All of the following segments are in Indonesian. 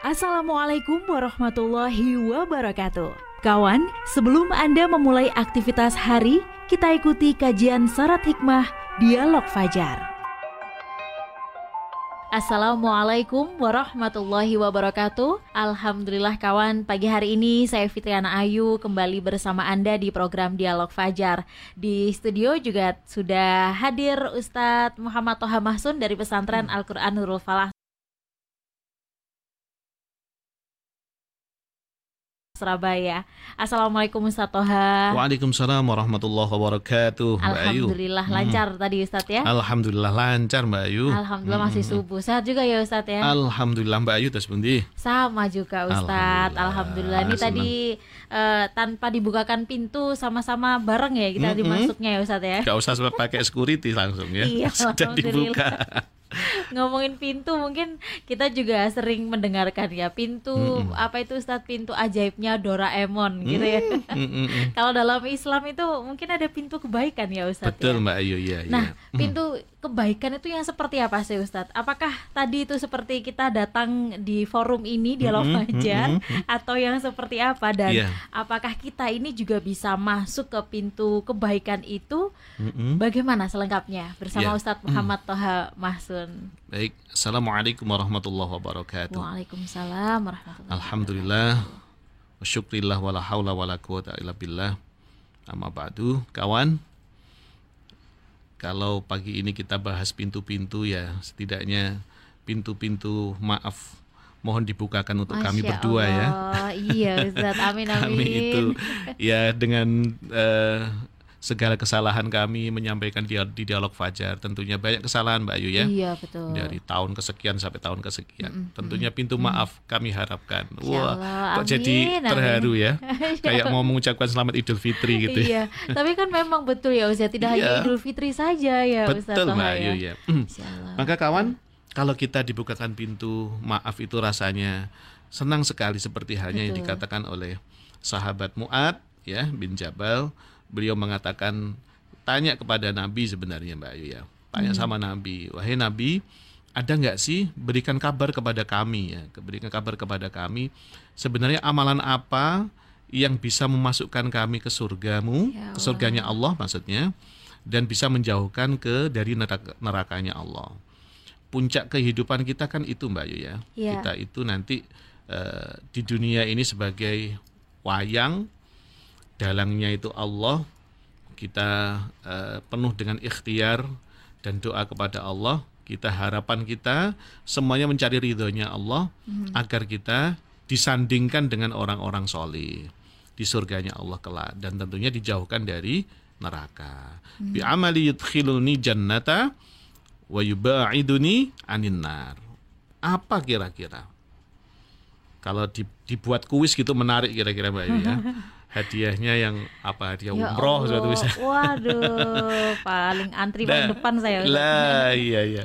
Assalamualaikum warahmatullahi wabarakatuh. Kawan, sebelum Anda memulai aktivitas hari, kita ikuti kajian syarat hikmah Dialog Fajar. Assalamualaikum warahmatullahi wabarakatuh Alhamdulillah kawan Pagi hari ini saya Fitriana Ayu Kembali bersama Anda di program Dialog Fajar Di studio juga sudah hadir Ustadz Muhammad Toha Mahsun Dari pesantren Al-Quran Nurul Falah Surabaya. Assalamualaikum Ustaz Toha. Waalaikumsalam warahmatullahi wabarakatuh. Mbak Ayu. Alhamdulillah hmm. lancar hmm. tadi Ustaz ya. Alhamdulillah lancar Mbak Ayu. Alhamdulillah hmm. masih subuh. Sehat juga ya Ustaz ya. Alhamdulillah Mbak Ayu terus bundi. Sama juga Ustaz. Alhamdulillah. Alhamdulillah. Ini tadi uh, tanpa dibukakan pintu sama-sama bareng ya kita hmm. dimasuknya ya Ustaz ya. Gak usah pakai security langsung ya. Iya, Sudah dibuka. Ngomongin pintu mungkin kita juga sering mendengarkan ya pintu mm -mm. apa itu Ustadz pintu ajaibnya Doraemon gitu ya. Mm -mm. Kalau dalam Islam itu mungkin ada pintu kebaikan ya Ustadz. Betul ya? Mbak Ayu ya. Nah pintu kebaikan itu yang seperti apa sih Ustadz? Apakah tadi itu seperti kita datang di forum ini dialog mm -hmm, fajar mm -hmm. atau yang seperti apa dan yeah. apakah kita ini juga bisa masuk ke pintu kebaikan itu? Mm -hmm. Bagaimana selengkapnya bersama yeah. Ustadz Muhammad mm. Toha Mahsun? Baik, Assalamualaikum warahmatullahi wabarakatuh. Waalaikumsalam warahmatullahi Alhamdulillah. Wa syukrillah wala haula wala quwata illa billah. Amma ba'du, kawan kalau pagi ini kita bahas pintu-pintu ya setidaknya pintu-pintu maaf mohon dibukakan untuk Masya kami berdua ya. Allah. ya. Iya Ustaz, amin amin. kami itu ya dengan uh, segala kesalahan kami menyampaikan di, di dialog fajar. Tentunya banyak kesalahan Mbak Ayu ya. Iya betul. Dari tahun kesekian sampai tahun kesekian. Mm -hmm. Tentunya pintu maaf kami harapkan. Wah, kok amin, jadi terharu amin. ya. Kayak mau mengucapkan selamat Idul Fitri gitu. Ya. iya. Tapi kan memang betul ya Ustaz, tidak iya. hanya Idul Fitri saja ya Ustaz. Betul Mbak Ayu ya. Maka kawan, kalau kita dibukakan pintu maaf itu rasanya senang sekali seperti halnya betul. yang dikatakan oleh sahabat Muad ya bin Jabal beliau mengatakan tanya kepada Nabi sebenarnya Mbak Ayu ya. Tanya hmm. sama Nabi, wahai Nabi, ada nggak sih berikan kabar kepada kami ya, berikan kabar kepada kami sebenarnya amalan apa yang bisa memasukkan kami ke surgamu, ya ke surganya Allah maksudnya, dan bisa menjauhkan ke dari neraka, nerakanya Allah. Puncak kehidupan kita kan itu Mbak Ayu ya. ya. Kita itu nanti uh, di dunia ini sebagai wayang dalangnya itu Allah kita uh, penuh dengan ikhtiar dan doa kepada Allah kita harapan kita semuanya mencari ridhonya Allah hmm. agar kita disandingkan dengan orang-orang solih di surganya Allah kelak dan tentunya dijauhkan dari neraka. Hmm. Bi amali yudkhiluni jannata wa yubaiduni anin nar. Apa kira-kira? Kalau dibuat kuis gitu menarik kira-kira Mbak ya. hadiahnya yang apa hadiah ya umroh suatu bisa. Waduh, paling antri nah, paling depan saya. Lah iya iya.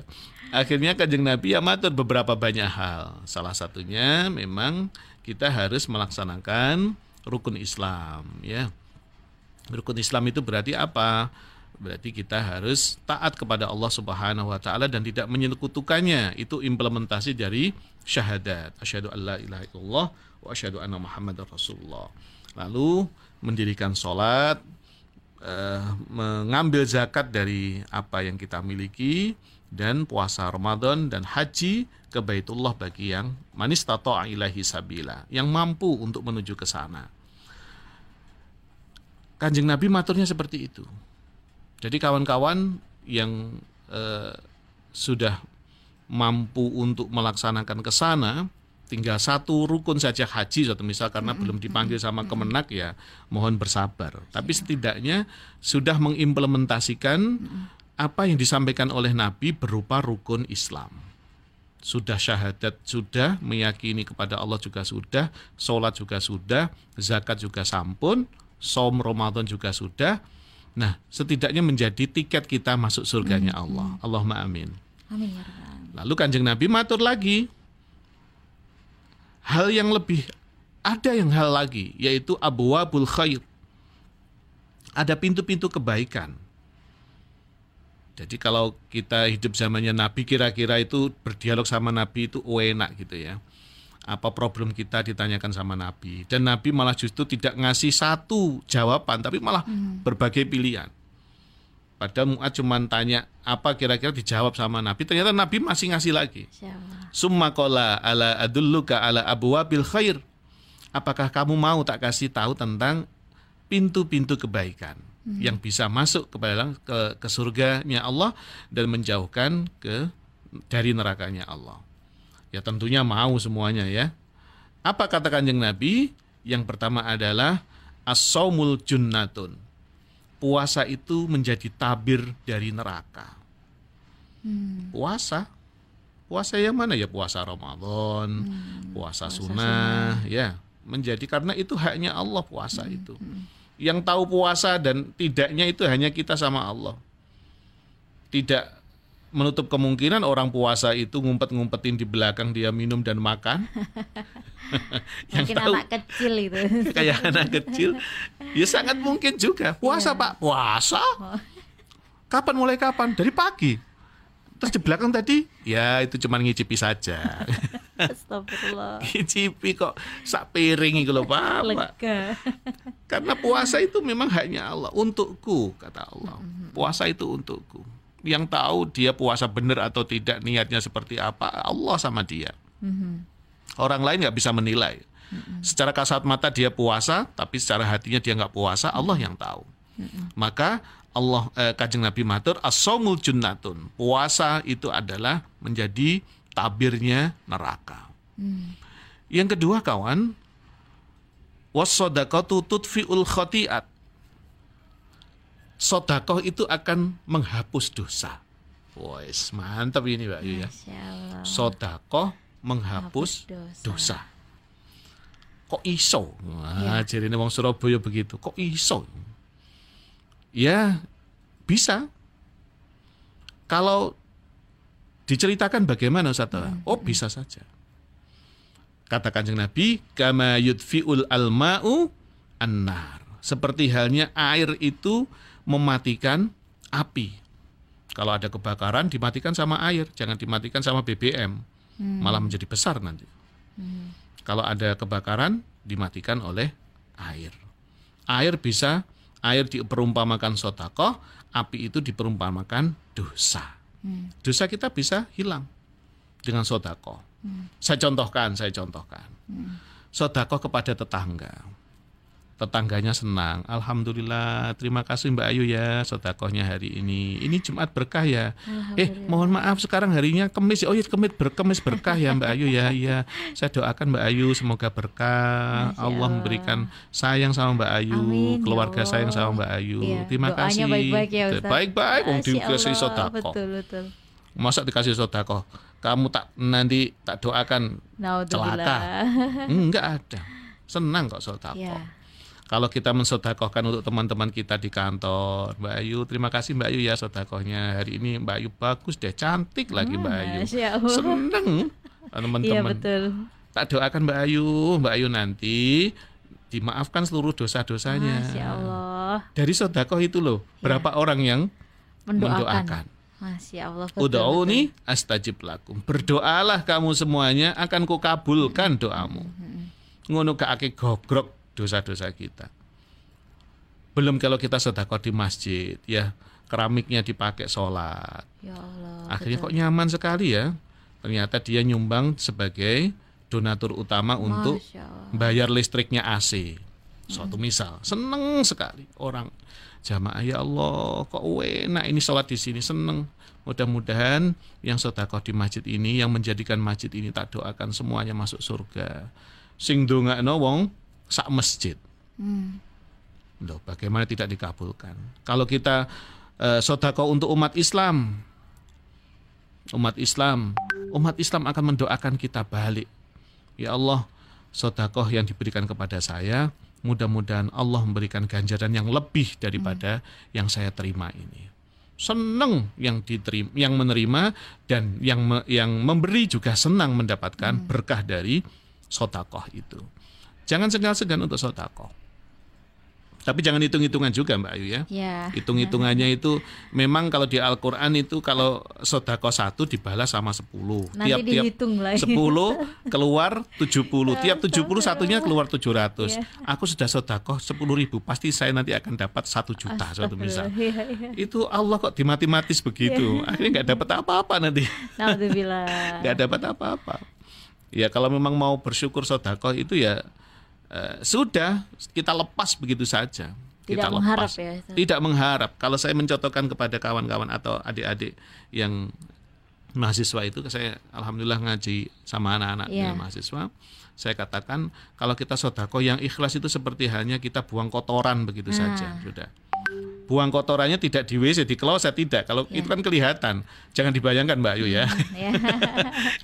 Akhirnya kanjeng Nabi ya matur beberapa banyak hal. Salah satunya memang kita harus melaksanakan rukun Islam ya. Rukun Islam itu berarti apa? Berarti kita harus taat kepada Allah Subhanahu wa taala dan tidak menyekutukannya. Itu implementasi dari syahadat. Asyhadu alla ilaha illallah wa asyhadu anna Muhammadar Rasulullah lalu mendirikan sholat, eh, mengambil zakat dari apa yang kita miliki, dan puasa Ramadan dan haji ke Baitullah bagi yang manis tato ilahi sabila, yang mampu untuk menuju ke sana. Kanjeng Nabi maturnya seperti itu. Jadi kawan-kawan yang eh, sudah mampu untuk melaksanakan ke sana, tinggal satu rukun saja haji satu misal karena belum dipanggil sama Kemenak ya mohon bersabar. Tapi iya. setidaknya sudah mengimplementasikan apa yang disampaikan oleh Nabi berupa rukun Islam. Sudah syahadat sudah, meyakini kepada Allah juga sudah, sholat juga sudah, zakat juga sampun, som Ramadan juga sudah. Nah, setidaknya menjadi tiket kita masuk surganya Allah. Allahumma amin. Amin ya Lalu kanjeng Nabi matur lagi, hal yang lebih ada yang hal lagi yaitu abwabul khair. Ada pintu-pintu kebaikan. Jadi kalau kita hidup zamannya Nabi kira-kira itu berdialog sama Nabi itu enak gitu ya. apa problem kita ditanyakan sama Nabi dan Nabi malah justru tidak ngasih satu jawaban tapi malah hmm. berbagai pilihan. Padahal Mu'ad cuma tanya apa kira-kira dijawab sama Nabi, ternyata Nabi masih ngasih lagi. Summa qala ala adulluka ala abwabil khair. Apakah kamu mau tak kasih tahu tentang pintu-pintu kebaikan hmm. yang bisa masuk kepada ke, ke surganya Allah dan menjauhkan ke dari nerakanya Allah. Ya tentunya mau semuanya ya. Apa kata kanjeng Nabi? Yang pertama adalah as-saumul junnatun. Puasa itu menjadi tabir dari neraka. Hmm. Puasa. Puasa yang mana ya? Puasa Ramadan, hmm. puasa, puasa sunnah, sunnah, ya. Menjadi karena itu haknya Allah puasa hmm. itu. Hmm. Yang tahu puasa dan tidaknya itu hanya kita sama Allah. Tidak menutup kemungkinan orang puasa itu ngumpet-ngumpetin di belakang dia minum dan makan. yang mungkin tahu, anak kecil itu. kayak anak kecil. Ya sangat mungkin juga. Puasa, ya. Pak. Puasa? Oh. Kapan mulai kapan? Dari pagi. Terus di belakang tadi, ya itu cuma ngicipi saja. Astagfirullah. ngicipi kok sak piring itu loh Pak. Lega. Karena puasa itu memang hanya Allah. Untukku, kata Allah. Mm-hmm. Puasa itu untukku yang tahu dia puasa benar atau tidak niatnya seperti apa Allah sama dia. Mm-hmm. Orang lain nggak bisa menilai. Mm-hmm. Secara kasat mata dia puasa, tapi secara hatinya dia nggak puasa. Allah yang tahu. Mm-hmm. Maka Allah eh, kajeng Nabi matur asomul junnatun. Puasa itu adalah menjadi tabirnya neraka. Mm. Yang kedua kawan, wasodakatu tutfiul khotiat sodakoh itu akan menghapus dosa. Wes mantap ini Mbak Ayu ya. Sodakoh menghapus dosa. dosa. Kok iso? Wah, ya. jadi wong Surabaya begitu. Kok iso? Ya bisa. Kalau diceritakan bagaimana Ustaz? Hmm. Oh bisa saja. Kata kanjeng Nabi, kama yudfiul alma'u annar. Seperti halnya air itu mematikan api. Kalau ada kebakaran dimatikan sama air, jangan dimatikan sama BBM. Hmm. Malah menjadi besar nanti. Hmm. Kalau ada kebakaran dimatikan oleh air. Air bisa air diperumpamakan sotakoh, api itu diperumpamakan dosa. Hmm. Dosa kita bisa hilang dengan sotakoh. Hmm. Saya contohkan, saya contohkan. Hmm. Sotakoh kepada tetangga tetangganya senang. Alhamdulillah, terima kasih Mbak Ayu ya sodakohnya hari ini. Ini Jumat berkah ya. Eh, mohon maaf sekarang harinya Kemis. Oh iya Kemis berkemis berkah ya Mbak Ayu ya. Iya, saya doakan Mbak Ayu semoga berkah. Allah. Allah memberikan sayang sama Mbak Ayu, Amin, ya keluarga ya sayang sama Mbak Ayu. Iya. Terima Doanya kasih. baik-baik ya Ustaz. Baik-baik, wong dikasih sodakoh. Betul, betul. Masa dikasih sodakoh? Kamu tak nanti tak doakan celaka. Enggak ada. Senang kok sodakoh. Ya kalau kita mensodakohkan untuk teman-teman kita di kantor, Mbak Ayu, terima kasih Mbak Ayu ya sodakohnya hari ini Mbak Ayu bagus deh, cantik lagi Mbak Ayu, seneng teman-teman. Iya betul. Tak doakan Mbak Ayu, Mbak Ayu nanti dimaafkan seluruh dosa-dosanya. Masya Allah. Dari sodakoh itu loh, ya. berapa orang yang mendoakan? mendoakan. Masya Allah. nih astajib lakum. Berdoalah kamu semuanya akan kukabulkan doamu. Hmm, hmm, hmm. Ngono ake gogrok dosa-dosa kita. Belum kalau kita sedekah di masjid, ya keramiknya dipakai sholat. Ya Allah, Akhirnya betul. kok nyaman sekali ya. Ternyata dia nyumbang sebagai donatur utama Masya untuk bayar listriknya AC. Suatu hmm. misal, seneng sekali orang jamaah ya Allah kok enak ini sholat di sini seneng mudah-mudahan yang sedekah di masjid ini yang menjadikan masjid ini tak doakan semuanya masuk surga sing dongakno wong sak masjid. Hmm. Loh, bagaimana tidak dikabulkan? Kalau kita uh, sodako untuk umat Islam, umat Islam, umat Islam akan mendoakan kita balik. Ya Allah, sodakoh yang diberikan kepada saya, mudah-mudahan Allah memberikan ganjaran yang lebih daripada hmm. yang saya terima ini. Senang yang diterima, yang menerima dan yang me, yang memberi juga senang mendapatkan hmm. berkah dari sodakoh itu. Jangan segan-segan untuk sodako. Tapi jangan hitung-hitungan juga Mbak Ayu ya. ya. Hitung-hitungannya itu memang kalau di Al-Quran itu kalau sodako satu dibalas sama sepuluh. Tiap-tiap sepuluh keluar tujuh puluh. Tiap tujuh puluh satunya keluar tujuh ratus. Iya. Aku sudah sodako sepuluh ribu. Pasti saya nanti akan dapat satu juta suatu misal. Ya, ya. Itu Allah kok dimatimatis begitu. Ya. Akhirnya nggak dapat apa-apa nanti. Nggak dapat apa-apa. Ya kalau memang mau bersyukur sodako itu ya Eh, sudah kita lepas begitu saja. Tidak kita mengharap lepas. ya. Tidak mengharap. Kalau saya mencontohkan kepada kawan-kawan atau adik-adik yang mahasiswa itu, saya alhamdulillah ngaji sama anak-anak yeah. mahasiswa. Saya katakan kalau kita sodako yang ikhlas itu seperti hanya kita buang kotoran begitu nah. saja, sudah. Buang kotorannya tidak di WC, di kloset tidak. Kalau yeah. itu kan kelihatan. Jangan dibayangkan Mbak Ayu ya. Hmm, yeah.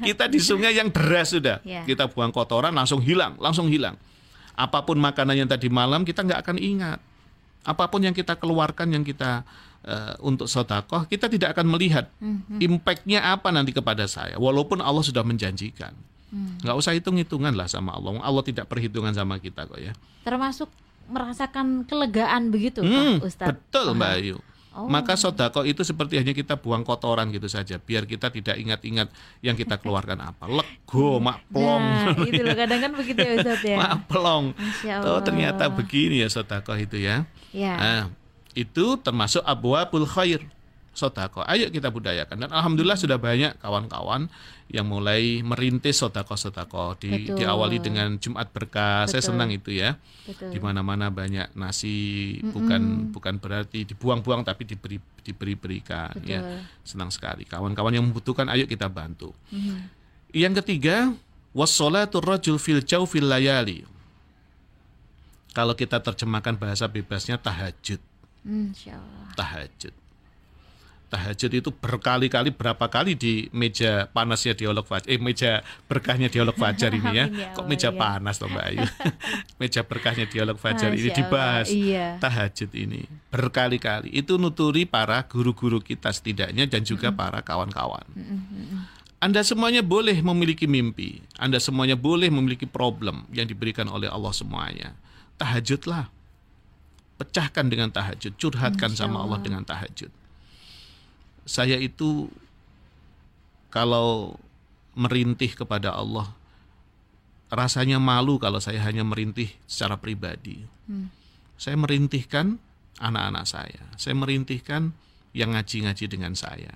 kita di sungai yang deras sudah. Yeah. Kita buang kotoran langsung hilang, langsung hilang apa pun makanan yang tadi malam kita nggak akan ingat. Apa pun yang kita keluarkan yang kita uh, untuk sodakoh, kita tidak akan melihat mm-hmm. impactnya apa nanti kepada saya. Walaupun Allah sudah menjanjikan, mm. nggak usah hitung-hitungan lah sama Allah. Allah tidak perhitungan sama kita kok ya. Termasuk merasakan kelegaan begitu, hmm, Pak Ustadz. Betul, Mbak Ayu. Oh. Maka sodako itu seperti hanya kita buang kotoran gitu saja, biar kita tidak ingat-ingat yang kita keluarkan apa. Lego, mak plong. Nah, itu loh kadang kan begitu ya Ustaz ya. mak plong. Oh ternyata begini ya sodako itu ya. ya. Nah, itu termasuk abwabul khair sodako. Ayo kita budayakan. Dan alhamdulillah sudah banyak kawan-kawan yang mulai merintis sodako-sodako di, diawali dengan Jumat berkah. Betul. Saya senang itu ya. Di mana-mana banyak nasi mm -mm. bukan bukan berarti dibuang-buang tapi diberi diberi berikan ya. Senang sekali. Kawan-kawan yang membutuhkan ayo kita bantu. Mm -hmm. Yang ketiga wassalatu rajul fil fil layali. Kalau kita terjemahkan bahasa bebasnya tahajud. Tahajud tahajud itu berkali-kali berapa kali di meja panasnya dialog fajar eh meja berkahnya dialog fajar ini ya. ya kok meja ya. panas loh Mbak Ayu? Meja berkahnya dialog fajar Masya ini dibahas iya. tahajud ini berkali-kali. Itu nuturi para guru-guru kita setidaknya dan juga para kawan-kawan. Anda semuanya boleh memiliki mimpi. Anda semuanya boleh memiliki problem yang diberikan oleh Allah semuanya. Tahajudlah. Pecahkan dengan tahajud. Curhatkan sama Allah. dengan tahajud saya itu kalau merintih kepada Allah rasanya malu kalau saya hanya merintih secara pribadi. Hmm. Saya merintihkan anak-anak saya. Saya merintihkan yang ngaji-ngaji dengan saya.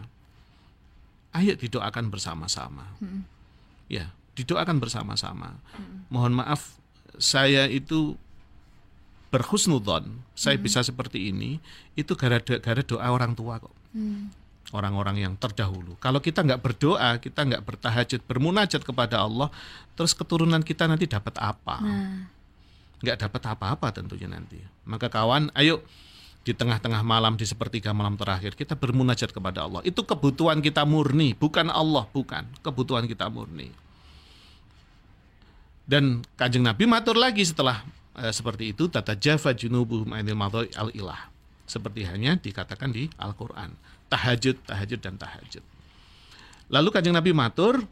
Ayo didoakan bersama-sama. Hmm. Ya, didoakan bersama-sama. Hmm. Mohon maaf saya itu berhusnudon. Saya hmm. bisa seperti ini itu gara-gara doa orang tua kok. Hmm orang-orang yang terdahulu. Kalau kita nggak berdoa, kita nggak bertahajud, bermunajat kepada Allah, terus keturunan kita nanti dapat apa? Nah. Nggak dapat apa-apa tentunya nanti. Maka kawan, ayo di tengah-tengah malam di sepertiga malam terakhir kita bermunajat kepada Allah. Itu kebutuhan kita murni, bukan Allah, bukan kebutuhan kita murni. Dan kanjeng Nabi matur lagi setelah eh, seperti itu tata jafa junubuhum anil al ilah seperti hanya dikatakan di Al-Qur'an tahajud, tahajud dan tahajud. Lalu kanjeng Nabi matur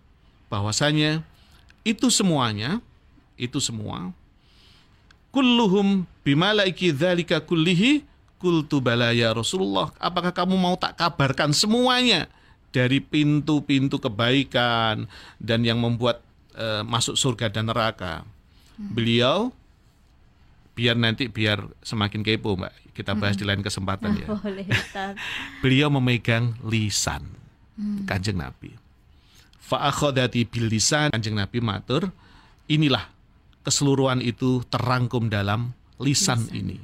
bahwasanya itu semuanya, itu semua kulluhum bimalaiki dzalika kullihi kultu bala ya Rasulullah. Apakah kamu mau tak kabarkan semuanya dari pintu-pintu kebaikan dan yang membuat e, masuk surga dan neraka? Beliau biar nanti biar semakin kepo mbak. Kita bahas hmm. di lain kesempatan ya. boleh, beliau memegang lisan hmm. kanjeng nabi. Fa'akhodati bil lisan kanjeng nabi matur inilah keseluruhan itu terangkum dalam lisan, lisan. ini.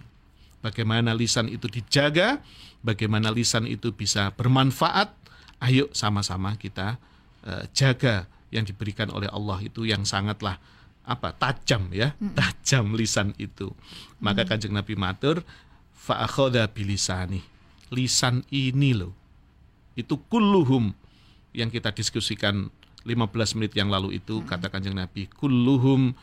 Bagaimana lisan itu dijaga bagaimana lisan itu bisa bermanfaat ayo sama-sama kita uh, jaga yang diberikan oleh Allah itu yang sangatlah apa tajam ya hmm. tajam lisan itu maka hmm. kanjeng Nabi matur fa'akhoda bilisani lisan ini loh itu kulluhum yang kita diskusikan 15 menit yang lalu itu hmm. kata kanjeng Nabi kulluhum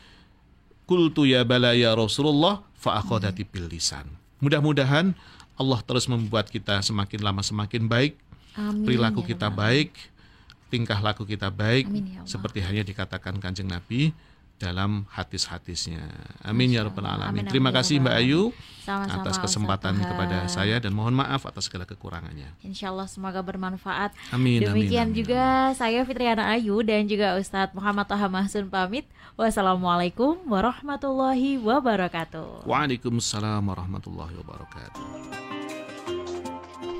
kultu ya balaya Rasulullah fa'akhodati hmm. bil lisan mudah-mudahan Allah terus membuat kita semakin lama semakin baik Amin, perilaku ya kita baik tingkah laku kita baik Amin, ya seperti hanya dikatakan kanjeng Nabi dalam hadis-hadisnya. Amin ya rabbal alamin. Terima kasih Mbak Ayu Sama-sama, atas kesempatan kepada saya dan mohon maaf atas segala kekurangannya. Insya Allah semoga bermanfaat. Amin. Demikian amin, amin, juga amin. saya Fitriana Ayu dan juga Ustadz Muhammad Toha Mahsun pamit. Wassalamualaikum warahmatullahi wabarakatuh. Waalaikumsalam warahmatullahi wabarakatuh.